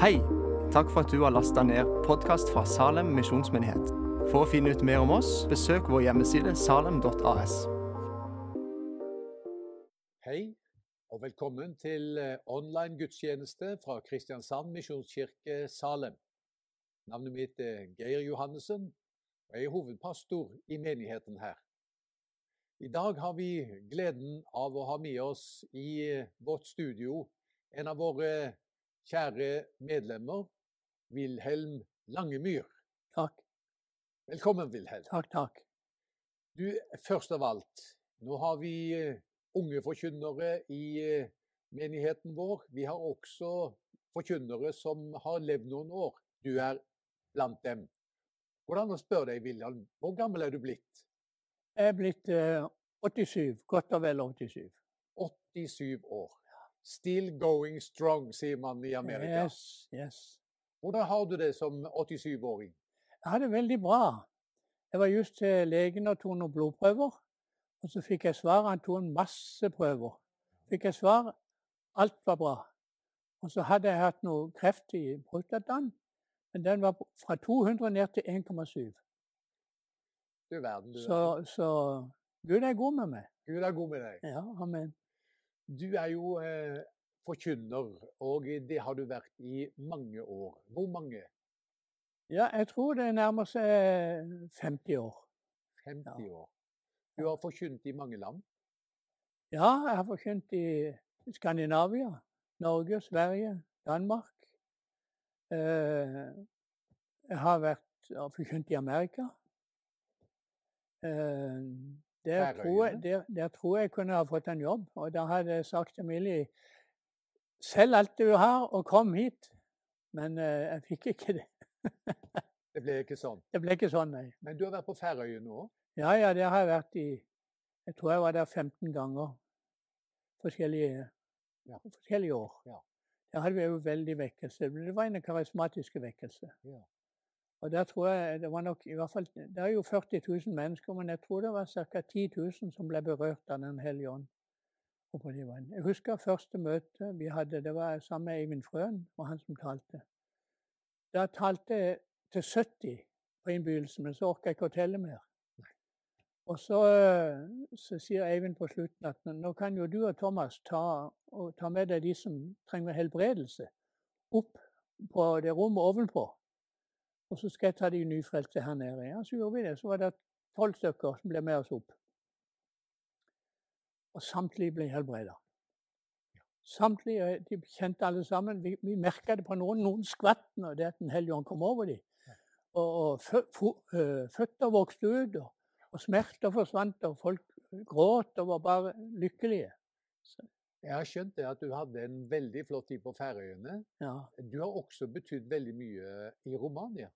Hei! Takk for at du har lasta ned podkast fra Salem misjonsmyndighet. For å finne ut mer om oss, besøk vår hjemmeside salem.as. Hei, og velkommen til eh, online gudstjeneste fra Kristiansand misjonskirke Salem. Navnet mitt er Geir Johannessen, og jeg er hovedpastor i menigheten her. I dag har vi gleden av å ha med oss i eh, vårt studio en av våre kjære medlemmer, Wilhelm Langemyr. Takk, Velkommen, Wilhelm. takk, takk. Du, først av alt, nå har vi eh, unge forkynnere i eh, menigheten vår. Vi har også forkynnere som har levd noen år. Du er blant dem. Hvordan å spørre deg, Wilhelm, hvor gammel er du blitt? Jeg er blitt eh, 87, godt og vel 87. 87 år. Still going strong, sier man i Amerika. Yes, yes. Hvordan har du det som 87-åring? Jeg har det veldig bra. Jeg var just til legen og tok noen blodprøver. Og så fikk jeg svar. Han tok en masse prøver. Fikk jeg svar. Alt var bra. Og så hadde jeg hatt noe kreft i prostataen. Men den var fra 200 ned til 1,7. Du verden, du Så, så Gud er god med meg. Gud er god med deg. Ja, amen. Du er jo eh, forkynner, og det har du vært i mange år. Hvor mange? Ja, jeg tror det nærmer seg 50 år. 50 Ja. år. Du har forkynt i mange land. Ja, jeg har forkynt i Skandinavia, Norge, Sverige, Danmark. Eh, jeg har vært forkynt i Amerika. Der, tror der, der tror jeg kunne ha fått en jobb. Og da hadde jeg sagt til Millie Selg alt du har, og kom hit. Men eh, jeg fikk ikke det. Det ble ikke sånn. Det ble ikke sånn, nei. Men du har vært på Færøyene òg. Ja, ja, der har jeg vært i Jeg tror jeg var der 15 ganger. Forskjellige, Ja. forskjellige år. Ja. Der hadde vi jo veldig vekkelse. Det var en karismatisk vekkelse. Ja. Og der tror jeg det var nok i hvert fall, Det er jo 40 000 mennesker, men jeg tror det var ca. 10 000 som ble berørt av Den hellige ånd. Jeg husker første møte vi hadde. Det var sammen med Eivind Frøen, og han som talte. Da talte jeg til 70 på innbydelsen, men så orka jeg ikke å telle mer. Og så, så sier Eivind på slutten at nå kan jo du og Thomas ta, og ta med deg de som trenger helbredelse, opp på det rommet ovenpå. Og så skal jeg ta de nyfrelste her nede. Ja, så gjorde vi det. Så var det tolv stykker som ble med oss opp. Og samtlige ble helbreda. Samtlige, eh, De kjente alle sammen. Vi, vi merka det på noen. Noen skvatt når Den hellige ånd kom over dem. Og, og føtter vokste ut, og, og smerter forsvant, og folk gråt og var bare lykkelige. Så, Jeg har skjønt det at du hadde en veldig flott tid på Færøyene. ja. Du har også betydd veldig mye i Romania.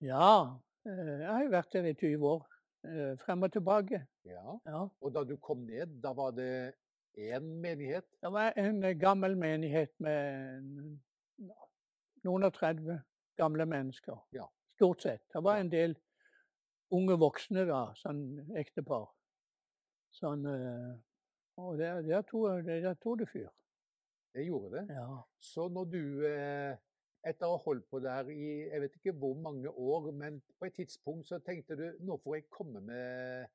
ja. øh, Jeg har jo vært der i 20 år. øh, Frem og tilbake. Ja. Ja. Og da du kom ned, da var det én menighet. Det var en øh, gammel menighet med noen og 30 gamle mennesker. Ja. Stort sett. Det var en del unge voksne, da, sånn ektepar. Sånn, og der, der, tog, der tog det fyr. Det gjorde det. Ja. Så når du, eh, etter å ha holdt på der i jeg vet ikke hvor mange år, men på et tidspunkt så tenkte du nå får jeg komme med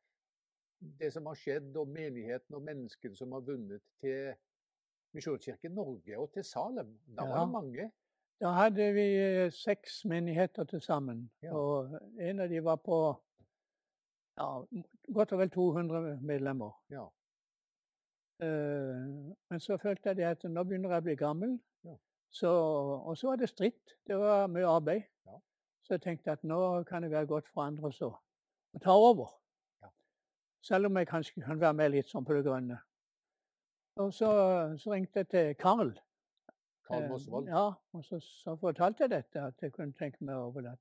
det som har skjedd, og menigheten og menneskene som har vunnet til Misjonskirken Norge og til Salem. Da var Ja. det mange. Da hadde vi eh, seks menigheter til sammen. Ja. Og en av de var på ja, godt og vel 200 medlemmer. Ja. Eh, men så følte jeg det at nå begynner jeg å bli gammel. Ja. Så, og så var det stritt. Det var mye arbeid. Ja. Så jeg tenkte at nå kan det være godt for andre også å ta over. Ja. Selv om jeg kanskje kan være med litt sånn på det grønne. Og så, så ringte jeg til Karl. Karl Eh, Mosvold. Ja, og så, så fortalte jeg dette, at jeg kunne tenke meg over det.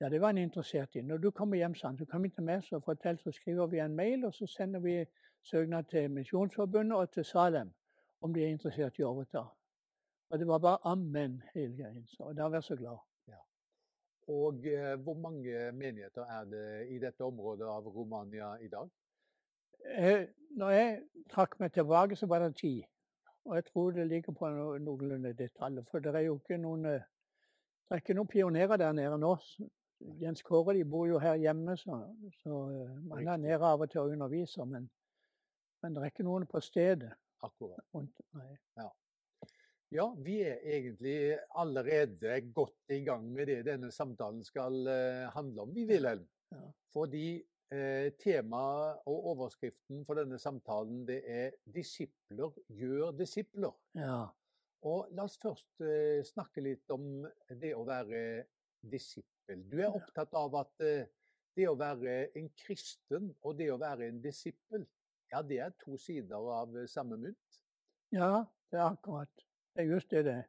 Ja, det var han interessert i. Når du kommer hjem, sa han, så kom til meg, så fortell, så skriver vi en mail, og så sender vi søknad til Misjonsforbundet og til Salem om de er interessert i å overta. Og det var bare amen hele greien. Så da var så glad. Og eh, hvor mange menigheter er det i dette området av Romania i dag? Eh, når jeg trakk meg tilbake, så var det ti. og jeg tror det ligger på no, noenlunde det tallet. For det er jo ikke noen eh, det er ikke noen pionerer der nede nå. Jens Kåre de bor jo her hjemme, så, så man er nede av og til og underviser. Men, men det er ikke noen på stedet. Akkurat. Nei. Ja, vi er egentlig allerede godt i gang med det denne samtalen skal eh, handle om, vi, Wilhelm. Ja. Fordi eh, temaet og overskriften for denne samtalen det er 'Disipler gjør disipler'. Ja. Og la oss først eh, snakke litt om det å være disippel. Du er opptatt av at eh, det å være en kristen og det å være en disippel, ja, det er to sider av eh, samme mynt. ja, det er akkurat. Det er just det det er.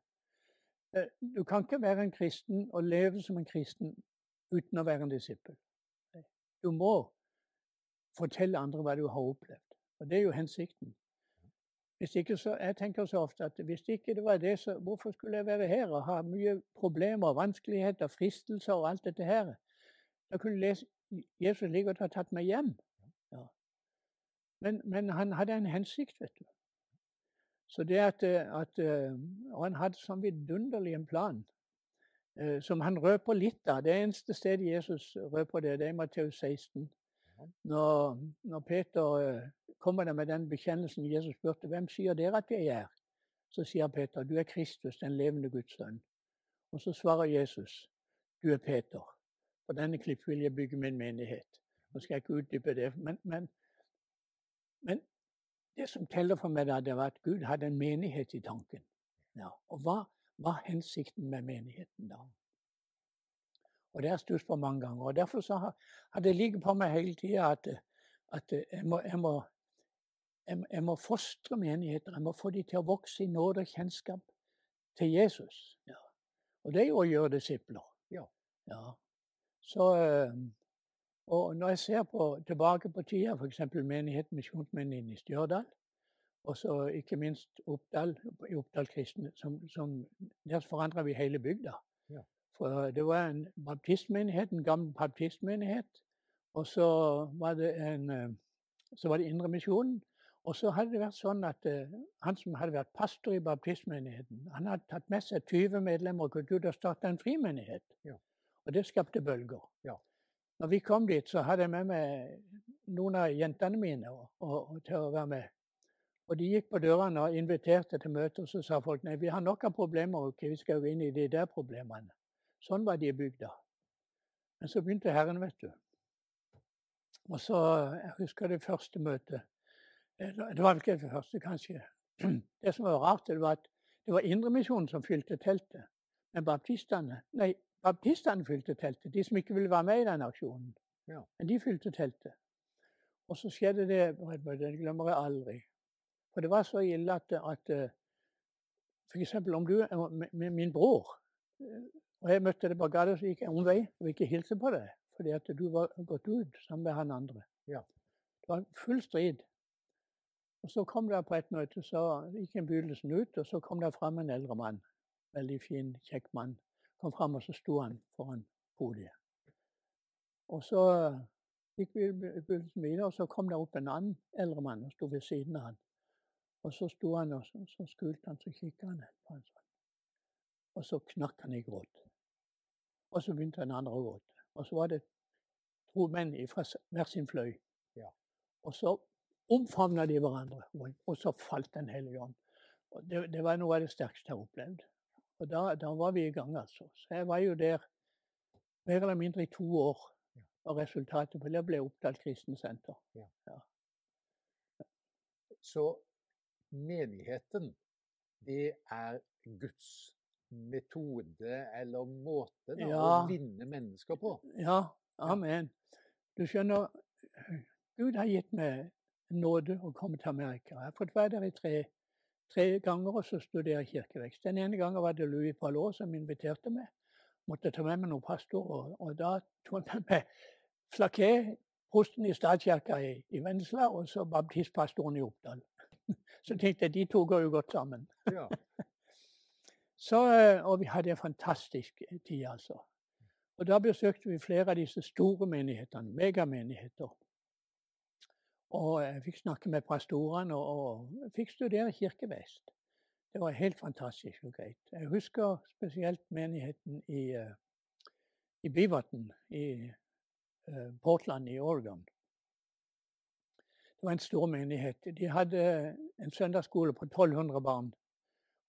Eh, Du kan ikke være en kristen og leve som en kristen uten å være en disippel. Du må fortelle andre hva du har opplevd. Og det er jo hensikten. Hvis ikke så, Jeg tenker så ofte at hvis ikke det var det, så hvorfor skulle jeg være her og ha mye problemer, vanskeligheter, fristelser og alt dette her? Da kunne lese, Jesus ligger og har tatt meg hjem. Men, men han hadde en hensikt, vet du. Så det at, eh, at eh, han hadde sånn vidunderlig en plan eh, som han røper litt av. Det eneste stedet Jesus røper det, det er i Matteus 16. Når, når Peter kommer med den bekjennelsen Jesus spurte hvem sier dere at jeg er, så sier Peter du er Kristus, den levende Guds sønn. Og så svarer Jesus du er Peter. På denne klipp vil jeg bygge min menighet. Nå skal jeg ikke utdype det, men, men, men det som teller for meg, da, det var at Gud hadde en menighet i tanken. Ja, og hva var hensikten med menigheten da? Og det har jeg stusset på mange ganger. og Derfor så har, har det ligget på meg hele tida at, at jeg, må, jeg, må, jeg, må- jeg må fostre menigheter. Jeg må få dem til å vokse i nåde og kjennskap til Jesus. Ja. Og det er jo å gjøre disipler. Ja. ja. Så, eh, og når jeg ser på, tilbake på tida, f.eks. menigheten Misjonsmenigheten i Stjørdal, og så ikke minst Oppdal, i Oppdal kristne, som, som der forandra vi hele bygda. Ja. For det var en baptistmenighet, en gammel baptistmenighet, og så var det en eh, så var det Indremisjonen. Og så hadde det vært sånn at uh, han som hadde vært pastor i baptistmenigheten, han hadde tatt med seg 20 medlemmer og gått ut og starta en frimenighet. Ja. Og det skapte bølger. Ja. Når vi kom dit, så hadde jeg med meg noen av jentene mine og, og, til å være med. Og de gikk på dørene og inviterte til møte, og så sa folk nei, vi har nok av problemer, ok, vi skal jo inn i de der problemene. Sånn var de bygda. Men så begynte Herren, vet du. Og så, Jeg husker det første møtet. Eh, Det var ikke det første, kanskje. Det som var rart, det var at det var Indremisjonen som fylte teltet. Men baptistene Nei, baptistene fylte teltet. De som ikke ville være med i den aksjonen. Ja. Men de fylte teltet. Og så skjedde det på et møte, det glemmer jeg aldri. For det var så ille at, at f.eks. for eksempel om du med, med min bror eh, Og jeg møtte deg på gata, så gikk jeg omvei og ikke hilse på deg. Fordi at du var gått ut sammen med han andre. Ja. Det var full strid. Og så kom det på et møte, så gikk innbydelsen ut, og så kom det fram en eldre mann. Veldig fin, kjekk mann. Kom fram, og så sto han foran podiet. Og så gikk vi innbydelsen videre, og så kom det opp en annen eldre mann og sto ved siden av han. Og så sto han, og så, så skulte han, så kikket han på han sånn. Og så knakk han i gråt. Og så begynte den andre å gråte. Og så var det to menn fra hver sin fløy. Ja. Og så omfavna de hverandre, og så falt Den hellige ånd. Det, det var noe av det sterkeste jeg har opplevd. Og da, da var vi i gang, altså. Så jeg var jo der mer eller mindre i to år. Ja. Og resultatet på det ble Oppdal kristensenter. Så menigheten, det er Guds metode eller måte da, å vinne mennesker på. Ja, amen. Du skjønner, Gud har gitt meg nåde å komme til Amerika. Jeg har fått være der i tre, tre ganger og så studere kirkevekst. Den ene gangen var det Louis Palot som inviterte meg. Måtte ta med meg noen pastorer. Og da tok jeg med Flaké, prosten i statskirka i, i Vennesla, og så baptistpastoren i Oppdal. Så tenkte jeg de to går jo godt sammen. Ja. Så, eh, og vi hadde en fantastisk tid, altså. Og da besøkte vi flere av disse store menighetene, megamenigheter. Og jeg fikk snakke med pastorene og, og fikk studere kirkevest. Det var helt fantastisk og greit. Jeg husker spesielt menigheten i, uh, i Byvatn i uh, Portland i Oregon. Det var en stor menighet. De hadde en søndagsskole på 1200 barn.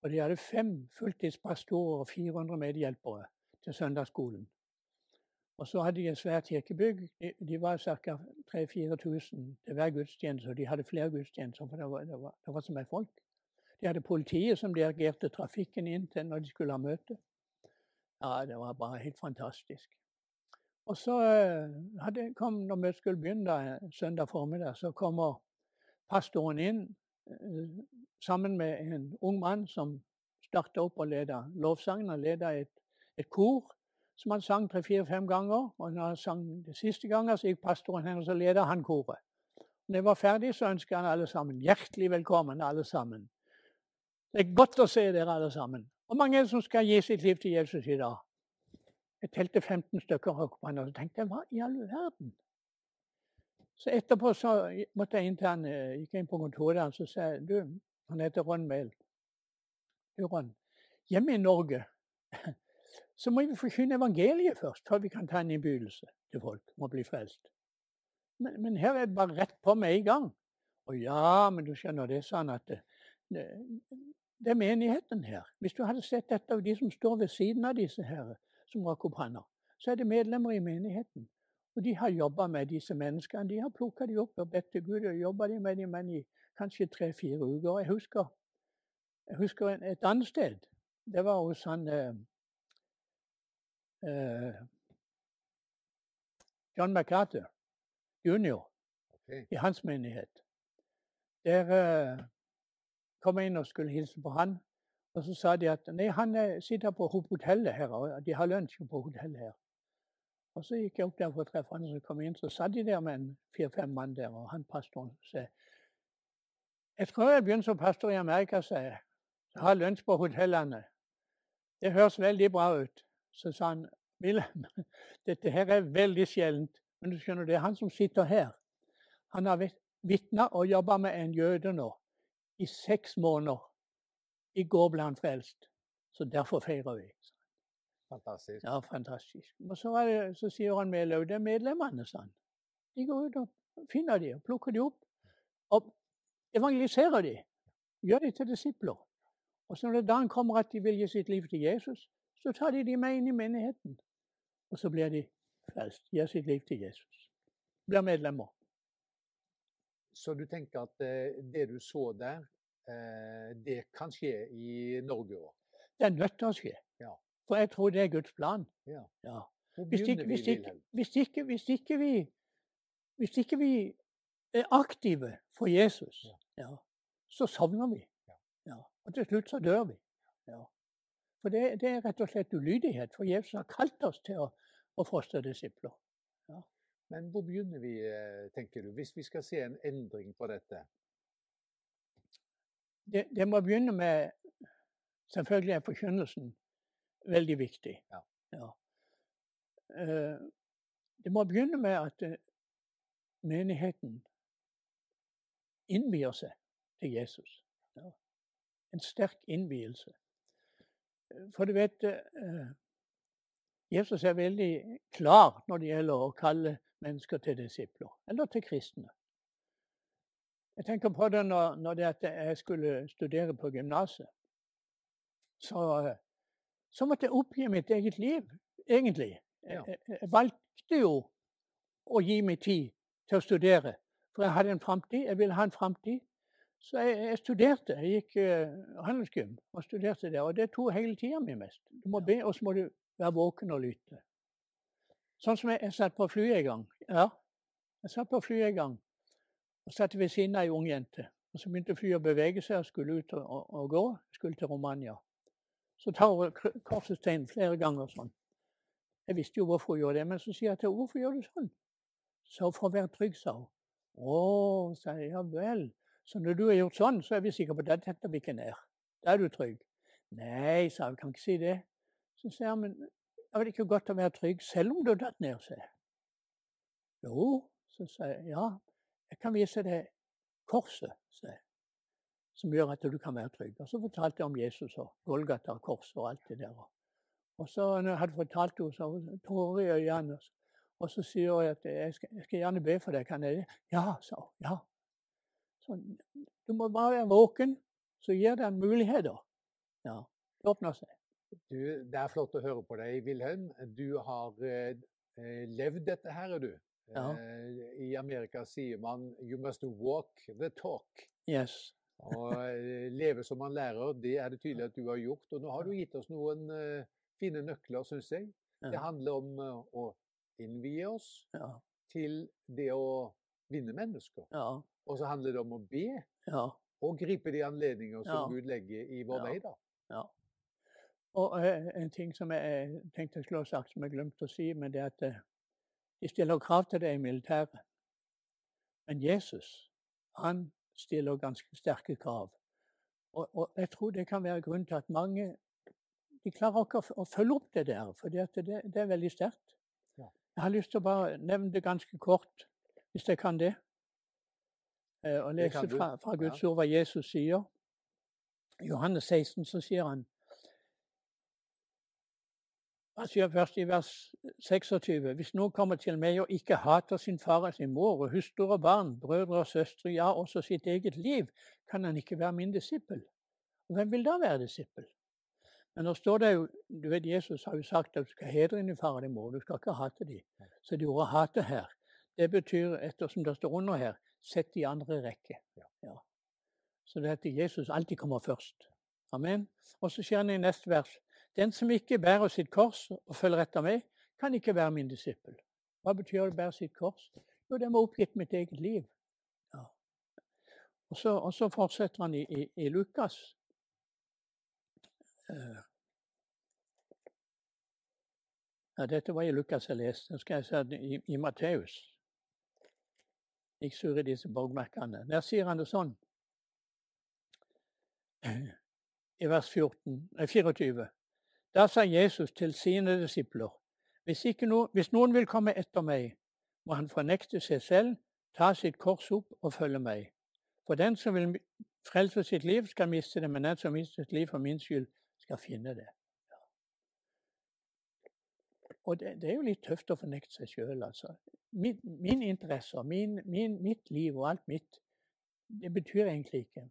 Og de hadde fem fulltidspastorer og 400 medhjelpere til søndagsskolen. Og så hadde de en svær kirkebygg. De, de var ca. 3000-4000 til hver gudstjeneste. Og de hadde flere gudstjenester, for det var, det var, det var så mye folk. De hadde politiet som dirigerte trafikken inn til når de skulle ha møte. Ja, det var bare helt fantastisk. Og så eh, hadde, kom, når møtet skulle begynne da, søndag formiddag, så kommer pastoren inn eh, sammen med en ung mann som starta opp og leda lovsangen. Han leda et, et, kor som han sang tre-fire-fem ganger. Og når han sang det siste gangen, så gikk pastoren hennes og leda han koret. Når jeg var ferdig, så ønska han alle sammen hjertelig velkommen. alle sammen. Det er godt å se dere alle sammen. Hvor mange er det som skal gi sitt liv til Jesus i dag? Jeg telte 15 stykker og tenkte hva i all verden? Så etterpå så måtte jeg inn til han, eh, gikk inn på kontoret hans og sa du, han heter Ron Mehl. Du, Ron, hjemme i Norge så må vi forkynne evangeliet først, før vi kan ta en innbydelse til folk om å bli frelst. Men, men, her er det bare rett på med en gang. Å ja, men du skjønner, det er sånn at det, det, er menigheten her. Hvis du hadde sett dette av de som står ved siden av disse her, som rakk opp handa, så er det medlemmer i menigheten. Og de har jobba med disse menneskene. De har plukka dem opp og bedt til Gud og jobba med dem i kanskje tre-fire uker. Jeg husker, jeg husker et annet sted. Det var hos han eh, eh, John McCarthy junior okay. i hans menighet. Der eh, kom jeg inn og skulle hilse på han. Og så sa de at nei, han sitter på hotellet her, og de har lunsj på hotellet her. Og så gikk jeg opp der for å treffe han, og så kom jeg inn, så satt de der med en fire-fem mann der, og han pastoren sa Jeg tror jeg begynner som pastor i Amerika, sa jeg. Har lunsj på hotellene. Det høres veldig bra ut. Så sa han Wilhelm, dette her er veldig sjeldent. Men du skjønner, det er han som sitter her. Han har vitna og jobba med en jøde nå i seks måneder. I går ble han frelst, så derfor feirer vi. Fantastisk. Ja, fantastisk. Og så, det, så sier han Melhaug, det er medlemmene, sånn. De går ut og finner de og plukker de opp. Og evangeliserer de. Gjør de til disipler. Og så når det dagen kommer at de vil gi sitt liv til Jesus, så tar de de med inn i menigheten. Og så blir de frelst. Gir sitt liv til Jesus. Blir medlemmer. Så du tenker at eh, det du så der, Eh, det kan skje i Norge òg. Det er nødt til å skje. Ja. For jeg tror det er Guds plan. Ja. ja. Hvis, ikke, hvis, ikke, hvis, ikke, hvis, ikke, vi Hvis ikke vi er aktive for Jesus, ja. så sovner vi. Og til slutt så dør vi. For det, det, er rett og slett ulydighet. For Jesus har kalt oss til å, å fosterdisipler. Men hvor begynner vi, eh, tenker du, hvis vi skal se en endring på dette? det, det, må begynne med Selvfølgelig er forkynnelsen veldig viktig. Ja. Ja. Eh, det må begynne med at eh, menigheten innvier seg til Jesus. Ja. En sterk innvielse. For du vet eh, Jesus er veldig klar når det gjelder å kalle mennesker til disipler, eller til kristne. Jeg tenker på det når, når det jeg skulle studere på gymnaset. Så, så, måtte jeg oppgi mitt eget liv, egentlig. Ja. Jeg, jeg, valgte jo å gi meg tid til å studere. For jeg hadde en framtid. Jeg ville ha en framtid. Så jeg, jeg, studerte. Jeg gikk uh, handelsgym og studerte der. Og det tok hele tida mi mest. Du må be, og så må du være våken og lytte. Sånn som jeg, jeg satt på flyet en gang. Ja, jeg satt på flyet en gang. Og satt ved siden av ei ung jente. Og Så begynte flyet å bevege seg og skulle ut og, og, og gå. Skulle til Romania. Så tar hun korsesteinen flere ganger sånn. Jeg visste jo hvorfor hun gjorde det, men så sier jeg til henne hvorfor gjør du sånn? Så for å være trygg, sa hun. Å, sa jeg. Ja vel. Så når du har gjort sånn, så er vi sikre på at da detter vi ikke ned. Da er du trygg. Nei, sa jeg. Kan ikke si det. Så sier jeg, men er det ikke godt å være trygg selv om du har datt ned, sa. Jo, så sa jeg. Ja, jeg kan vise deg korset, sa jeg. som gjør at du kan være trygg. Og så fortalte jeg om Jesus og Golgata og korset og alt det der. Og så når jeg hadde fortalt henne, så hun tårer i øynene. Og så sier hun at jeg skal, jeg skal gjerne be for deg. Kan jeg det? Ja, sa hun. Ja. Så du må bare være våken, så gir det en mulighet, da. Ja, det åpner seg. Du, det er flott å høre på deg, Wilhelm. Du har eh, eh levd dette her, du. Ja. Eh, I Amerika sier man 'you must walk the talk'. Yes. og eh, leve som man lærer, det er det tydelig at du har gjort. Og nå har du gitt oss noen uh, fine nøkler, syns jeg. Ja. Det handler om å innvie oss ja. til det å vinne mennesker. Ja. Og så handler det om å be og gripe de anledninger som Gud legger i vår vei. da. Ja. Og uh, en ting som jeg tenkte å slå sagt, som jeg glemte å si, men det er at uh, de stiller krav til det i militæret. Men Jesus han stiller ganske sterke krav. Og, og, jeg tror det kan være grunn til at mange de klarer ikke å, å følge opp det der, for det, det, er veldig sterkt. Ja. Jeg har lyst til å bare nevne det ganske kort, hvis jeg kan det. Eh, og lese fra, fra Guds ord hva Jesus sier. I Johannes 16 så sier han han sier først i vers 26.: Hvis noen kommer til meg og ikke hater sin far og sin mor og hustru og barn, brødre og søstre, ja, også sitt eget liv, kan han ikke være min disippel. Og hvem vil da være disippel? Men nå står det jo, du vet Jesus har jo sagt at du skal hedre din far og din mor, du skal ikke hate dem. Så det ordet 'hate' her, det betyr, ettersom det står under her, sett i andre rekke. Ja. Så det heter Jesus alltid kommer først. Amen. Og så skjer det i neste vers. Den som ikke bærer sitt kors og følger etter meg, kan ikke være min disippel. Hva betyr det å bære sitt kors? Jo, det må oppgitt mitt eget liv. Ja. Og, så, og, så, fortsetter han i, i, i Lukas. Uh, ja, dette var i Lukas jeg leste. Nå skal jeg se i, i Matteus. Ikke i disse borgmerkene. Der sier han det sånn i vers 14, 24. Da sa Jesus til sine disipler, hvis, no, hvis noen vil komme etter meg, må han fornekte seg selv, ta sitt kors opp og følge meg. For den som vil frelse sitt liv, skal miste det, men den som mister sitt liv for min skyld, skal finne det. Og det, det, er jo litt tøft å fornekte seg sjøl, altså. Min, min interesser, min, min, mitt liv og alt mitt, det betyr egentlig ikke.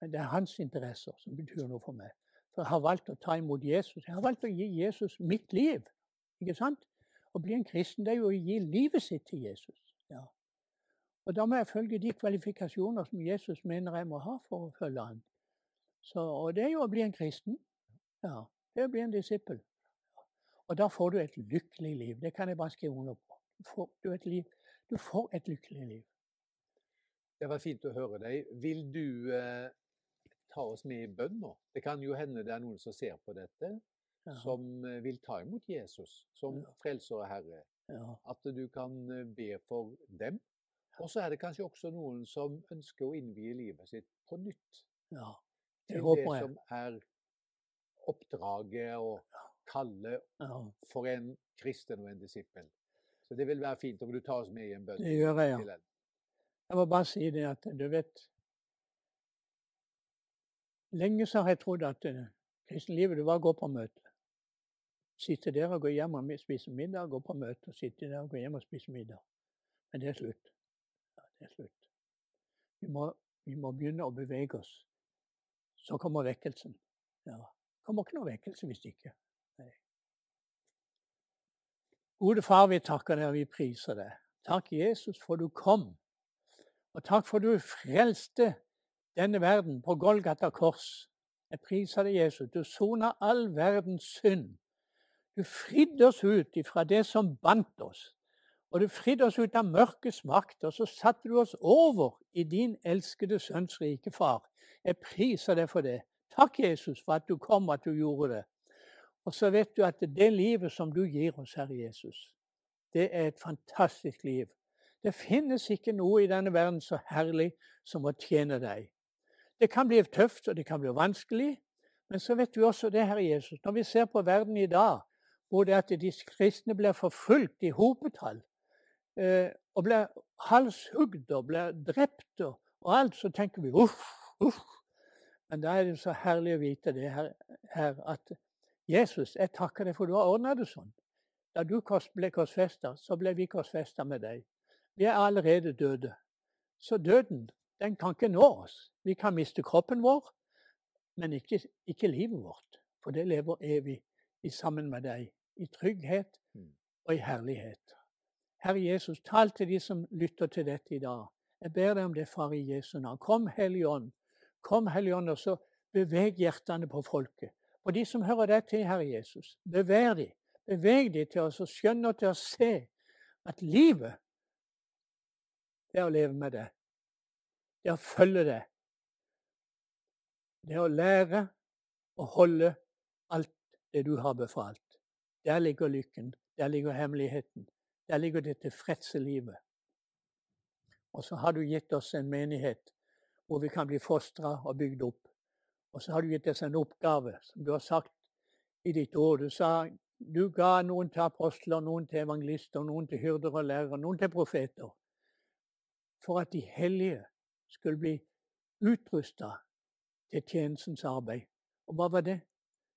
Men det er hans interesser som betyr noe for meg. For jeg har valgt å ta imot Jesus. Jeg har valgt å gi Jesus mitt liv. Ikke sant? Å bli en kristen det er jo å gi livet sitt til Jesus. Ja. Og da må jeg følge de kvalifikasjoner som Jesus mener jeg må ha for å følge han. Så, og det er jo å bli en kristen. Ja, Det er å bli en disippel. Og da får du et lykkelig liv. Det kan jeg bare skrive under på. Får, du et, liv. Du får et lykkelig liv. Det var fint å høre deg. Vil du eh, ta oss med i bønn nå. Det kan jo hende det er noen som ser på dette, ja. som eh, vil ta imot Jesus som ja. frelser og herre. Ja. At du kan eh, be for dem. Og så er det kanskje også noen som ønsker å innvie livet sitt på nytt. Ja, det håper jeg. Det som er oppdraget og kallet for en kristen og en disippel. Så det vil være fint om du tar oss med i en bønn. Det gjør jeg, ja. Jeg må bare si det at du vet Lenge så har jeg trodd at uh, kristenlivet det var å gå på møte. Sitte der og gå hjem og spise middag, gå på møte og sitte der og gå hjem og spise middag. Men det er slutt. Ja, det er slutt. Vi må, vi må begynne å bevege oss. Så kommer vekkelsen. Ja. Det kommer ikke noe vekkelse hvis ikke. Gode Far, vi takker deg og vi priser deg. Takk, Jesus, for du kom. Og takk for du frelste denne verden på Golgata kors. Jeg priser deg, Jesus. Du soner all verdens synd. Du fridde oss ut fra det som bandt oss. Og du fridde oss ut av mørkets makt, og så satte du oss over i din elskede sønns rike far. Jeg priser deg for det. Takk, Jesus, for at du kom, at du gjorde det. Og så vet du at det livet som du gir oss, Herre Jesus, det er et fantastisk liv. Det finnes ikke noe i denne verden så herlig som å tjene deg. Det kan bli tøft, og det kan bli vanskelig. Men så vet vi også det, Herre Jesus, når vi ser på verden i dag, hvor det at de kristne blir forfulgt i hopetall, eh, og blir halshugd og blir drept og, alt, så tenker vi uff, uff. Men da er det så herlig å vite det her, her at Jesus, jeg takker deg for du har ordna det sånn. Da du ble korsfesta, så ble vi korsfesta med deg. Vi er allerede døde. Så døden, den kan ikke nå oss. Vi kan miste kroppen vår, men ikke, ikke livet vårt. For det lever evig i sammen med deg. I trygghet mm. og i herlighet. Herre Jesus, tal til de som lytter til dette i dag. Jeg ber deg om det, far, i Jesu navn. Kom, Hellige Ånd. Kom, Hellige Ånd, og så beveg hjertene på folket. Og de som hører deg til, Herre Jesus, beveg de. Beveg de til å skjønne og til å se at livet, det er å leve med det. Det er å følge det. Det er å lære å holde alt det du har befalt. Der ligger lykken. Der ligger hemmeligheten. Der ligger det tilfredse livet. Og så har du gitt oss en menighet hvor vi kan bli fostra og bygd opp. Og så har du gitt oss en oppgave, som du har sagt i ditt ord. Du sa du ga noen til apostler, noen til evangelister, noen til hyrder og lærere, noen til profeter. For at de hellige skulle bli utrusta til tjenestens arbeid. Og hva var det?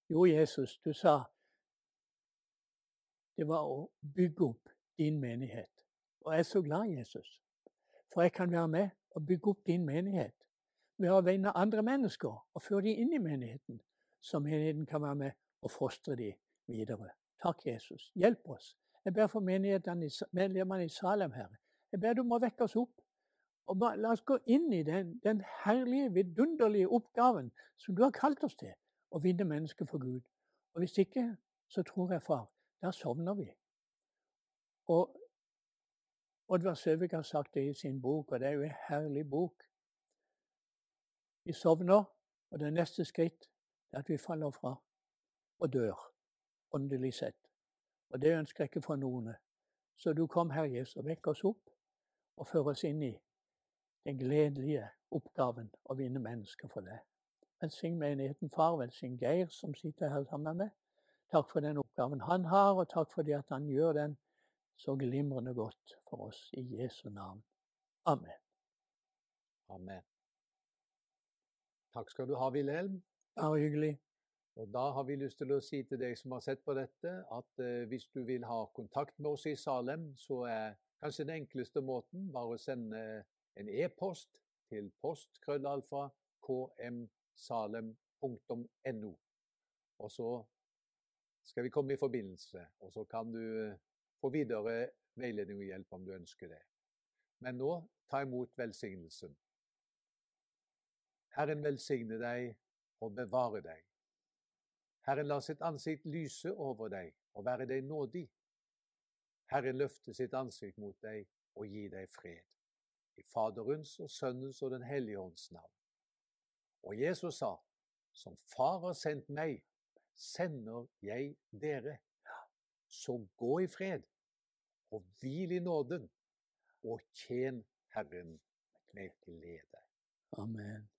Jo, Jesus, du sa det var å bygge opp din menighet. Og jeg er så glad, Jesus, for jeg kan være med og bygge opp din menighet ved å vinne andre mennesker og føre dem inn i menigheten, så menigheten kan være med og fostre dem videre. Takk, Jesus. Hjelp oss. Jeg ber for medlemmene i Salem, Herre. Jeg ber du må vekke oss opp. Og la oss gå inn i den, den herlige, vidunderlige oppgaven som du har kalt oss til, å vinne mennesker for Gud. Og hvis ikke, så tror jeg, far, da sovner vi. Og Oddvar Søvik har sagt det i sin bok, og det er jo en herlig bok. Vi sovner, og det neste skritt er at vi faller fra og dør, åndelig sett. Og det ønsker jeg ikke for noen. Så du kom, Herre Jesus, og vekk oss opp og før oss inn i den gledelige oppgaven å vinne mennesker for deg. Velsign menigheten, far. Velsign Geir, som sitter her sammen med. Takk for den oppgaven han har, og takk for at han gjør den så glimrende godt for oss i Jesu navn. Amen. Amen. Takk skal du ha, Wilhelm. Bare hyggelig. Og Da har vi lyst til å si til deg som har sett på dette, at eh, hvis du vil ha kontakt med oss i Salem, så er kanskje den enkleste måten bare å sende en e-post til postkrøllalfa kmsalem.no. Og så skal vi komme i forbindelse, og så kan du få videre veiledning og hjelp om du ønsker det. Men nå, ta imot velsignelsen. Herren velsigne deg og bevare deg. Herren lar sitt ansikt lyse over deg og være deg nådig. Herren løfte sitt ansikt mot deg og gi deg fred. I Faderens og Sønnens og Den hellige ånds navn. Og Jesus sa, som Far har sendt meg, sender jeg dere. Så gå i fred og hvil i nåden, og tjen Herren med glede. Amen.